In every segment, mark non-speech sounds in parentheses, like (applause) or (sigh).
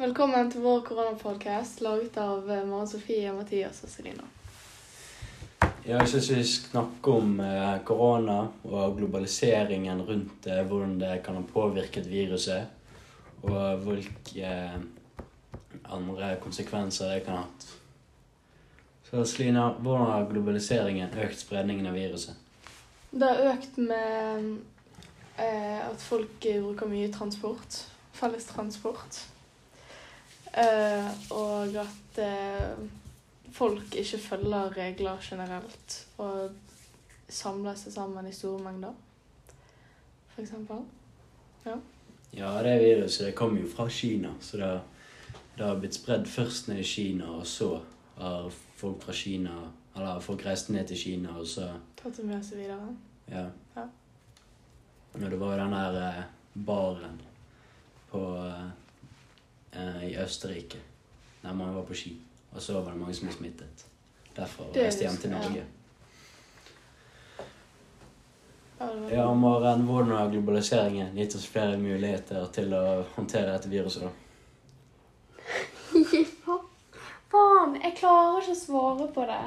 Velkommen til vår koronapodkast laget av eh, Maren Sofie, Mathias og Selina. Ja, jeg syns vi snakker om eh, korona og globaliseringen rundt det, hvordan det kan ha påvirket viruset, og hvilke eh, andre konsekvenser det kan ha hatt. Så Selina, hvordan har globaliseringen økt spredningen av viruset? Det har økt med eh, at folk eh, bruker mye transport. Fellestransport. Eh, og at uh, folk ikke følger regler generelt. Og samler seg sammen i store mengder. For eksempel. Ja, det viruset det kom jo fra Kina, så det, det har blitt spredd først ned i Kina, og så har folk fra Kina Eller folk reist ned til Kina, og så Tatt det med seg videre. Ja. Ja. Og det var jo den der eh, baren på eh, i Østerrike der man var på ski. Og så var det mange som ble smittet. Derfor reiste reiste hjem til. Norge. Ja, var- Maren, hvordan har globaliseringen gitt oss flere muligheter til å håndtere dette viruset? da? (laughs) Faen, jeg klarer ikke å svare på det.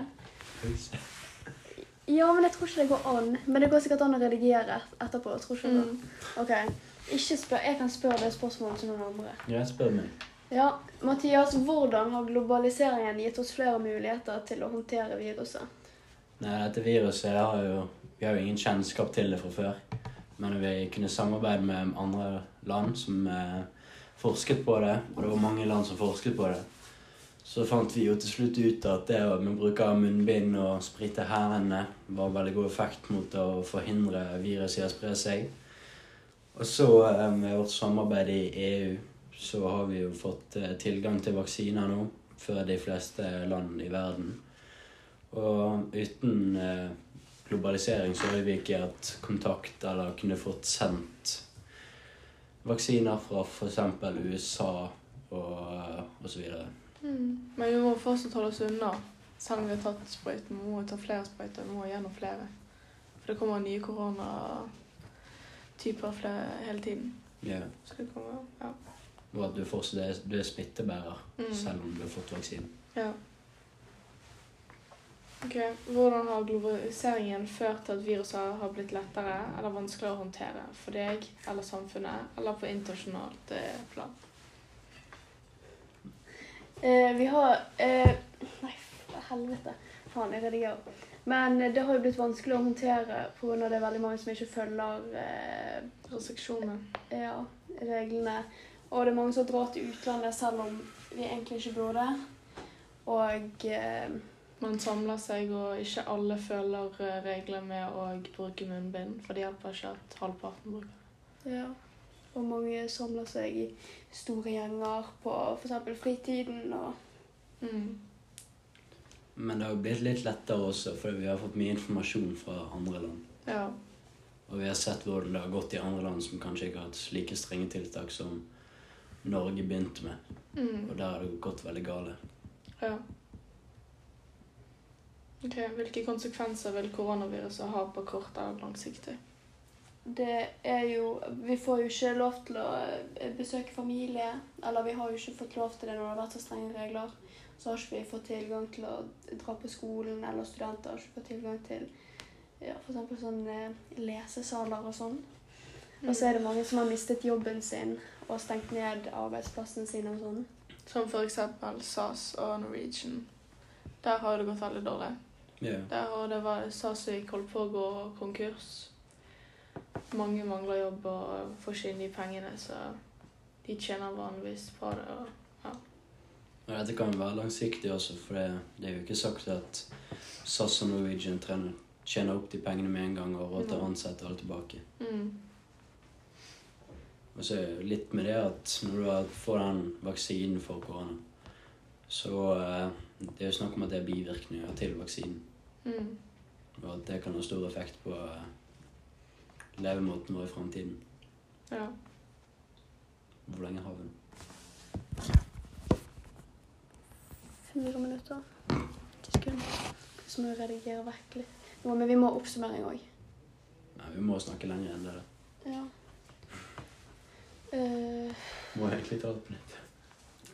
(laughs) Ja, men jeg tror ikke det går an. Men det går sikkert an å redigere etterpå. Jeg tror ikke det. Mm. Ok, ikke spør. Jeg kan spørre det spørsmålet til noen andre. Ja, spør meg. Ja, Mathias, hvordan har globaliseringen gitt oss flere muligheter til å håndtere viruset? Nei, dette viruset har jo Vi har jo ingen kjennskap til det fra før. Men vi kunne samarbeide med andre land som eh, forsket på det. Og det var mange land som forsket på det. Så fant vi jo til slutt ut at det å- bruke munnbind og sprite hendene var veldig god effekt mot å forhindre viruset i å spre seg. Og så eh, med vårt samarbeid i EU så har vi jo fått eh, tilgang til vaksiner nå før de fleste land i verden. Og uten eh, globalisering så hadde vi ikke hatt kontakt eller kunne fått sendt vaksiner fra f.eks. USA og, osv. Mm. Men vi må fortsatt holde oss unna. Selv om vi har tatt sprøyten. Vi må ta flere sprøyter. Vi må gjennom flere. For det kommer nye koronatyper flere hele tiden. Yeah. Kommer, ja. Og at du fortsatt er, du er smittebærer Mm. selv om du har fått vaksinen. ja. Ok, Hvordan har globaliseringen ført til at viruset har blitt lettere eller vanskeligere å håndtere for deg eller samfunnet, eller på internasjonalt eh, plan? Eh, vi har eh, Nei, helvete. Faen, jeg redigerer. Men eh, det har jo blitt vanskelig å håndtere pga. det er veldig mange som ikke følger eh, restriksjonene. ja, reglene. Og det er mange som drar til utlandet selv om vi egentlig ikke burde. Og eh, Man samler seg, og ikke alle følger eh, regler med å bruke munnbind. For det hjelper ikke at halvparten bruker det. Ja. Og mange samler seg i store gjenger på f.eks. fritiden og Mm. Men det har blitt litt lettere også, fordi vi har fått mye informasjon fra andre land. Ja. Og vi har sett hvordan det har gått i andre land som kanskje ikke har hatt like strenge tiltak som Norge begynte med. Mm. Og der har det gått veldig gale. ja. Ok, Hvilke konsekvenser vil koronaviruset ha på kort og lang sikt? Det er jo Vi får jo ikke lov til å eh, besøke familie. Eller vi har jo ikke fått lov til det når det har vært så strenge regler. Så har ikke vi fått tilgang til å dra på skolen, eller studenter har ikke fått tilgang til ja, f.eks. sånn eh, lesesaler og sånn. Og så er det mange som har mistet jobben sin og stengt ned arbeidsplassen sin og sånn. Som eksempel SAS og Norwegian. Der har det gått veldig dårlig. Yeah. Der har det vært SAS som holdt på å gå konkurs. Mange mangler jobb og får ikke inn de pengene, så de tjener vanligvis på det. Og, Og dette kan være langsiktig også, for det, det er jo ikke sagt at SAS og Norwegian trener, tjener opp de pengene med en gang og råter råd til å ansette alle tilbake. mm. Og så litt med det at når du får den vaksinen for korona, så eh, det er jo snakk om at det er bivirkninger til vaksinen. Mm. Og at det kan ha stor effekt på eh, levemåten vår i framtiden. Ja. Hvor lenge har vi den? Fire minutter. Ti sekunder. Så må vi redigere vekk litt. Jo, men vi må ha oppsummering òg. Nei, vi må snakke lenger enn det. der. Ja. Uh, Må egentlig ta det på nytt.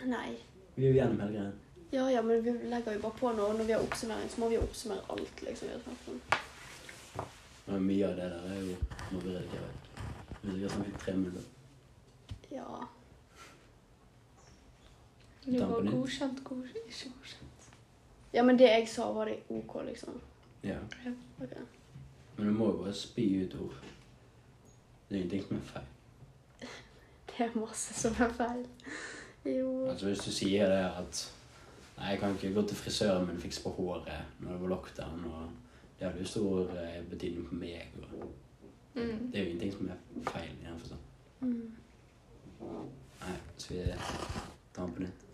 Nei. Vi er jo gjennom hele greia. Ja, ja, men vi legger jo bare på nå. Når vi har oppsummering, så må vi jo oppsummere alt, liksom. vi har snakket om. Men mye av det der er jo må vi redigere. Hvis jeg har snakket tre minutter. Ja. Det var godkjent, godkjent, ikke godkjent. ja, men det jeg sa, var det OK, liksom. Ja. Okay. Men du må jo bare spy ut ord. Det er ingenting som er feil. (laughs) Det er masse som er feil. Jo. Altså Hvis du sier det at Nei, jeg kan ikke gå til frisøren min og fikse på håret når det var lockdown, og det har lyst stor eh, betydning på meg. Og Mm. det er jo ingenting som er feil i den forstand. Mm. Nei, så vi tar den på nytt.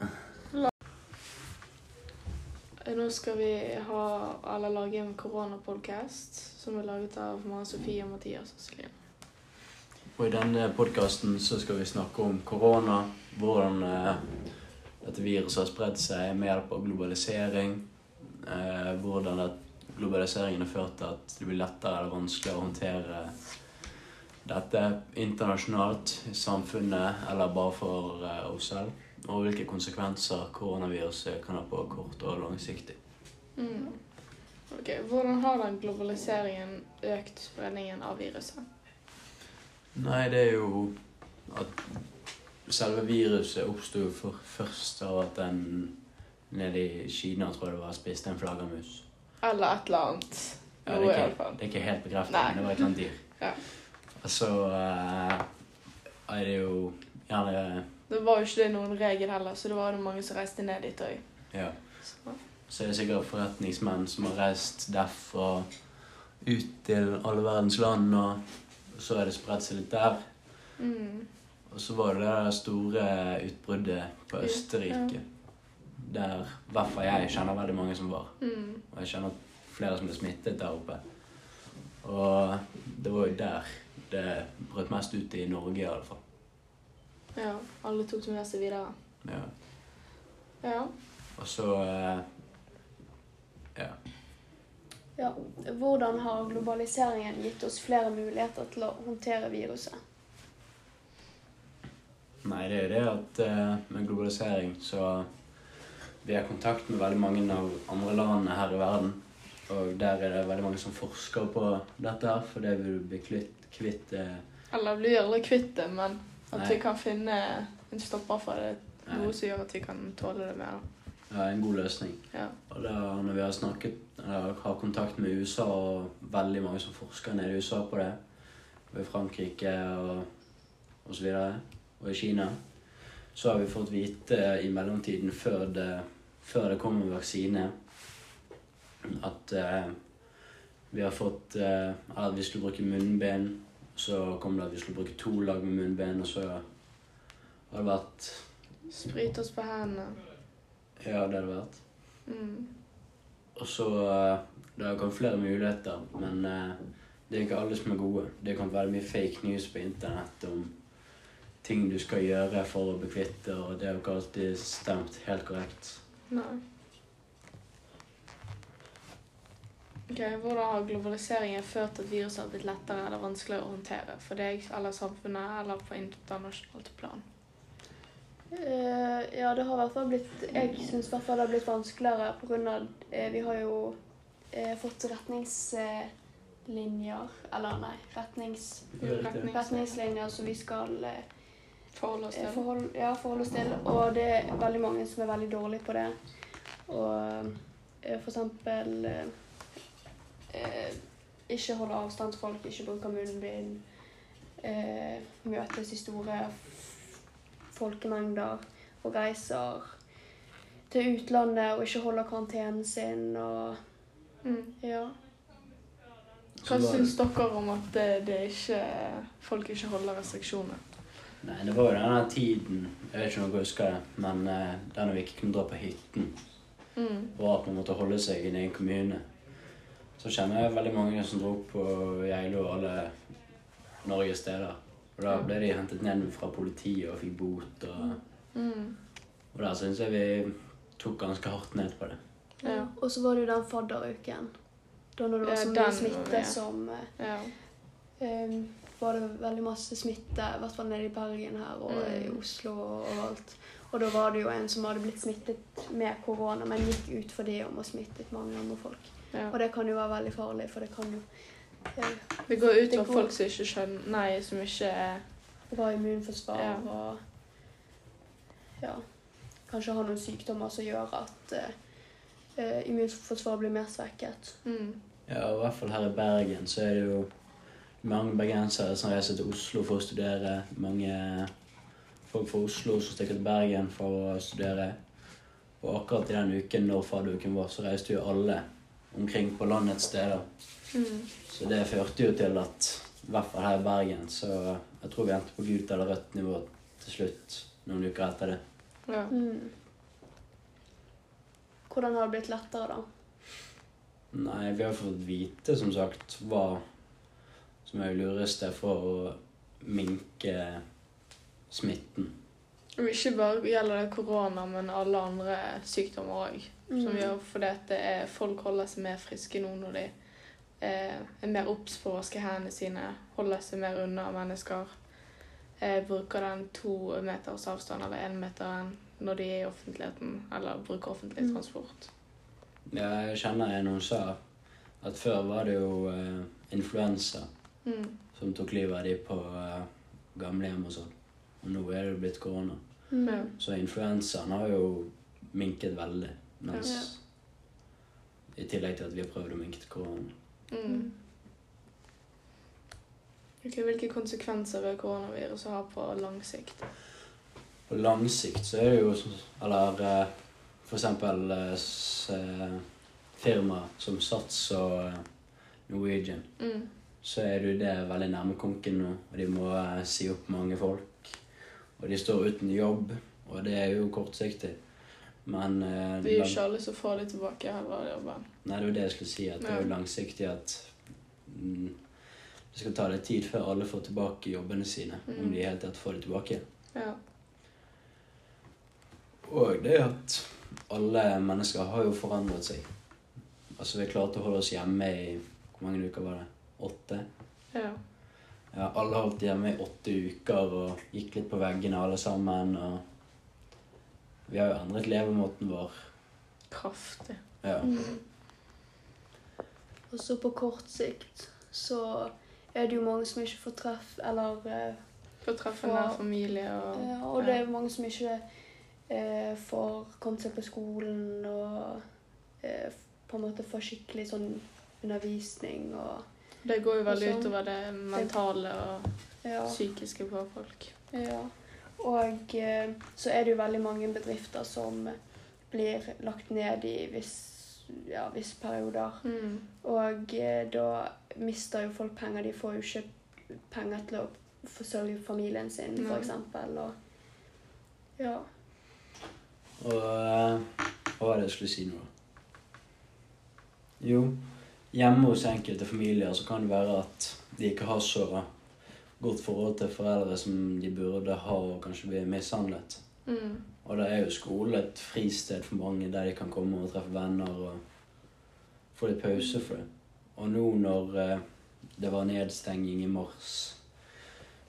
(laughs) Nå skal vi ha alle lage en koronapodkast som er laget av Maren Sofie og Mathias og Celine. Og i denne podkasten så skal vi snakke om korona, hvordan eh, dette viruset har spredd seg med hjelp av globalisering. Eh, hvordan at globaliseringen har ført til at det blir lettere eller vanskeligere å håndtere dette internasjonalt i samfunnet eller bare for eh, oss selv. Og hvilke konsekvenser koronaviruset kan ha på kort og langsiktig. Mm. Ok, Hvordan har den globaliseringen økt spredningen av viruset? Nei, det er jo at selve viruset oppsto først av at den nede i Kina, tror jeg det var, spiste en flaggermus. Eller et eller annet. Ja, det, er ikke, det er ikke helt bekreftet, men det var et eller annet dyr. (laughs) Ja. Og så uh, er det jo gjerne Det var jo ikke det noen regel heller, så det var jo mange som reiste ned dit òg. Ja. Så er det sikkert forretningsmenn som har reist derfra ut til alle verdens land, og så er det spredt seg litt der. Mm. Og så var det det store utbruddet på Ja. Der i hvert fall jeg kjenner veldig mange som var. Mm. Og jeg kjenner flere som ble smittet der oppe. Og det var jo der det brøt mest ut i Norge, i alle fall. Ja, alle tok det med seg videre. Ja. Ja. Og så eh, Ja. Ja. Hvordan har globaliseringen gitt oss flere muligheter til å håndtere viruset? Nei, det er jo det at eh, med globalisering så Vi har kontakt med veldig mange av andre landene her i verden. Og der er det veldig mange som forsker på dette her, for det vil bli kvitt, kvitt eh, Eller blir aldri kvitt det, men at Nei. vi kan finne en stopper for det. Noe som gjør at vi kan tåle det mer. ja, en god løsning. Ja. Og da når vi har snakket, eller har kontakt med USA, og veldig mange som forsker nede i USA på det, og i Frankrike og, og så videre, og i Kina, så har vi fått vite i mellomtiden, før det, før det kom en vaksine, at eh, vi har fått eh, at vi skulle bruke munnbind, så kom det at vi skulle bruke to lag med munnbind, og så har det vært Sprite oss på hendene. Ja, det har det vært. Mm. Og så eh, Det har kommet flere muligheter, men eh, det er ikke alle som er gode. Det kan være mye fake news på internett om ting du skal gjøre for å bekvitte, og det er jo ikke alltid stemt helt korrekt. Nei. Ok, Hvordan har globaliseringen ført til at viruset har blitt lettere eller vanskeligere å håndtere for deg eller samfunnet eller på internasjonalt plan? Uh, ja, det har i hvert fall blitt Jeg syns i hvert fall det har blitt vanskeligere pga. Uh, vi har jo uh, fått retningslinjer Eller nei, retnings, retningslinjer som vi skal eh, Forhold oss eh, til. forhold, ja, forholde oss til. Og det er veldig mange som er veldig dårlige på det. Og eh, for eksempel eh, eh, ikke holde avstand til folk, ikke bruke munnbind. Eh, møtes i store folkemengder og reiser til utlandet og ikke holder karantenen sin og Mm. ja. Hva syns dere om at det, det ikke, folk ikke holder restriksjoner? Nei, det var jo denne tiden Jeg vet ikke om dere husker det, men uh, der når vi ikke kunne dra på hytten, Mm. og at man måtte holde seg i en egen kommune, så kjenner jeg veldig mange som dro på Geilo og alle Norges steder. Og da ble de hentet ned fra politiet og fikk bot. Og, Mm. Mm. og der syns jeg vi tok ganske hardt ned på det. Ja. Og så var det jo den fadderuken. Da når det var så mye smitte ja. som eh, ja. Um, var det veldig masse smitte, i hvert fall nede i Bergen her og Mm. i Oslo og overalt. Og Og da var det jo en som hadde blitt smittet med korona, men gikk ut for det om å smittet mange andre folk. Ja. Og det kan jo være veldig farlig, for det kan jo eh, Det går ut over folk som ikke skjønner Nei, som ikke er bra immunforsvar Ja. og ja, kanskje ha noen sykdommer som gjør at eh, eh, immunforsvaret blir mer svekket. mm. Ja, og i hvert fall her i Bergen så er det jo mange bergensere som reiser til Oslo for å studere. Mange folk fra Oslo som stikker til Bergen for å studere. Og akkurat i den uken når fadderuken var, så reiste jo alle omkring på landets steder. Mm. Så det førte jo til at i hvert fall her i Bergen så jeg tror vi endte på gult eller rødt nivå til slutt noen uker etter det. Ja. Mm. Hvordan har det blitt lettere, da? Nei, vi har fått vite, som sagt, hva som er det lureste for å minke smitten. Og ikke bare gjelder det korona, men alle andre sykdommer òg. Som Mm. gjør fordi at det er, folk holder seg mer friske nå når de eh, er mer obs på å vaske hendene sine, holder seg mer unna mennesker. Eh, bruker den to meters avstand eller én meter når de er i offentligheten, eller bruker offentlig Mm. transport. Ja, jeg kjenner en som sa at før var det jo eh, influensa Mm. som tok livet av de på uh, gamlehjem og sånn. Og nå er det blitt korona. Mm. Så influensaen har jo minket veldig. Mens I tillegg til at vi har prøvd å minke korona. Mm. Hvilke konsekvenser vil koronaviruset ha på lang sikt? På lang sikt så er det jo Eller eh, for eksempel eh, firmaer som Sats og Norwegian. Mm. Så er jo det veldig nærme konken nå, og de må eh, si opp mange folk. Og de står uten jobb, og det er jo kortsiktig. Men eh, Det er jo ikke alle som får det tilbake heller, jobben. Nei, det er jo det jeg skulle si, at det er jo langsiktig at mm, det skal ta litt tid før alle får tilbake jobbene sine. Mm. Om de i hele tatt får det tilbake. Ja. Og det at alle mennesker har jo forandret seg. Altså, vi klarte å holde oss hjemme i Hvor mange uker var det? Åtte? ja. Ja, alle holdt hjemme i åtte uker og gikk litt på veggene alle sammen. Og vi har jo endret levemåten vår. Kraftig. Ja. Mm. Og så på kort sikt så er det jo mange som ikke får treff, eller Får treff treffe nær familie og ja, Og det er mange som ikke eh, får kommet seg på skolen og eh, på en måte får skikkelig sånn undervisning og Det går jo veldig sånn. utover det mentale og ja. psykiske på folk. Ja. Og eh, så er det jo veldig mange bedrifter som blir lagt ned i visse ja, viss perioder. Mm. Og eh, da mister jo folk penger. De får jo ikke penger til å forsørge familien sin, mm. eksempel. Og ja. Og eh, hva var det jeg skulle si nå. Jo, hjemme hos enkelte familier så kan det være at de ikke har så godt forhold til foreldre som de burde ha, og kanskje blir mishandlet. Mm. Og da er jo skole et fristed for mange der de kan komme og treffe venner og få litt pause for det. Og nå når eh, det var nedstenging i mars,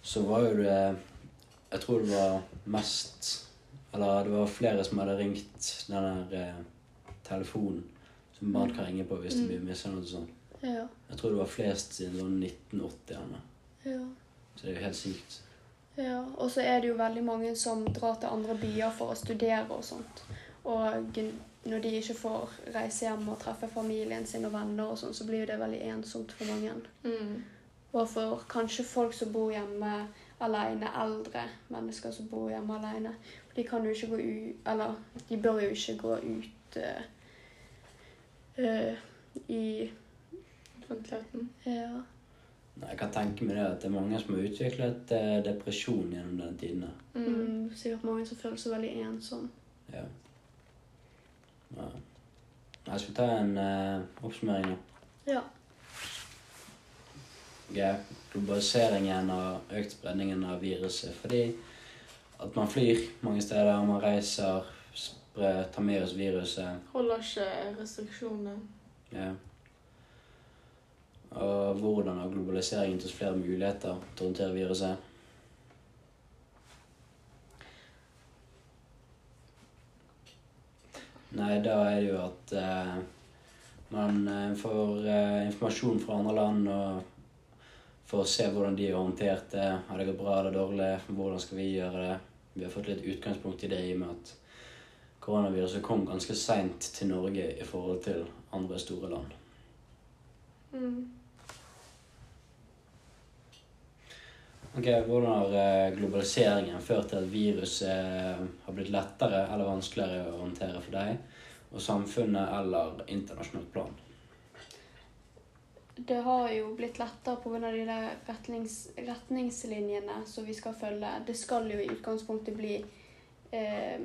så var jo det Jeg tror det var mest Eller det var flere som hadde ringt den der eh, telefonen som barn kan ringe på hvis de blir og sånn. Ja. Jeg tror det var flest siden sånn 1980-erne. ja. Så det er jo helt sykt. Ja, og så er det jo veldig mange som drar til andre byer for å studere og sånt. Og når de ikke får reise hjem og treffe familien sin og venner og sånn, så blir jo det veldig ensomt for mange. Mm. Og for kanskje folk som bor hjemme alene, eldre mennesker som bor hjemme alene. De kan jo ikke gå ut Eller de bør jo ikke gå ut eh, eh, i Offentligheten. Ja. Jeg kan tenke meg det at det er mange som har utviklet eh, depresjon gjennom den tiden. her. Mm. Mm, sikkert mange som føler seg veldig ensom. Ja. ja. Jeg skal ta en eh, oppsummering nå. Ja. Okay. globaliseringen og økt spredningen av viruset fordi at man flyr mange steder, man reiser, spre, ta med oss viruset. Holder ikke restriksjonene. Ja. Og hvordan har globaliseringen gitt oss flere muligheter til å håndtere viruset? Nei, da er det jo at eh, man eh, får eh, informasjon fra andre land og for å se hvordan de har håndtert det. Har det gått bra eller dårlig? Hvordan skal vi gjøre det? Vi har fått litt utgangspunkt i det i og med at koronaviruset kom ganske seint til Norge i forhold til andre store land. Mm. Ok, Hvordan har eh, globaliseringen ført til at viruset eh, har blitt lettere eller vanskeligere å håndtere for deg og samfunnet eller internasjonalt plan? Det har jo blitt lettere pga. de der retnings, retningslinjene som vi skal følge. Det skal jo i utgangspunktet bli eh,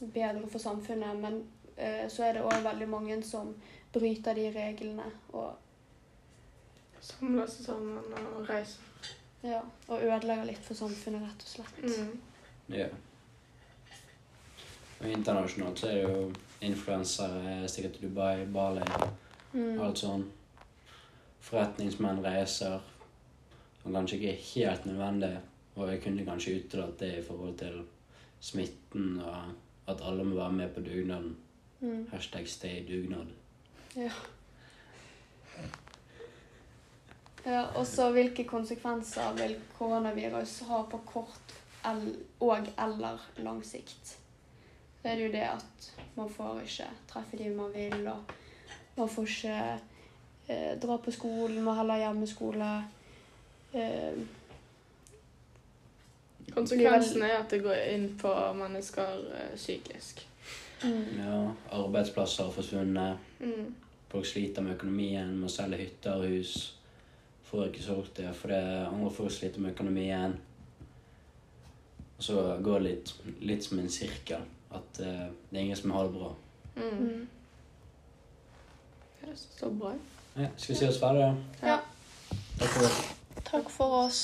bedre for samfunnet, men eh, så er det òg veldig mange som bryter de reglene og, Samler seg sammen og reiser. ja, og ødelegger litt for samfunnet, rett og slett. Mm. Ja. Og internasjonalt så er det jo influensere, stikker til Dubai, Bali, Mm. alt sånn. Forretningsmenn reiser. Og kanskje ikke helt nødvendig, og jeg kunne kanskje utelatt det i forhold til smitten og at alle må være med på dugnaden. Mm. Hashtag stay dugnad. Ja. ja. Og så hvilke konsekvenser vil koronavirus ha på kort og eller lang sikt? Det er jo det at man får ikke treffe de man vil, og man får ikke eh, dra på skolen, må heller hjemmeskole. Eh, Konsekvensen er at det går inn på mennesker eh, psykisk. mm. Ja, arbeidsplasser har forsvunnet. Mm. Folk sliter med økonomien, må selge hytter og hus. Får ikke solgt det fordi andre folk sliter med økonomien. Og så går det litt, litt som en sirkel. At uh, det er ingen som har det bra. Mm. Det er så bra. Ja, skal vi si oss ferdige? Ja. Takk for oss. Takk for oss.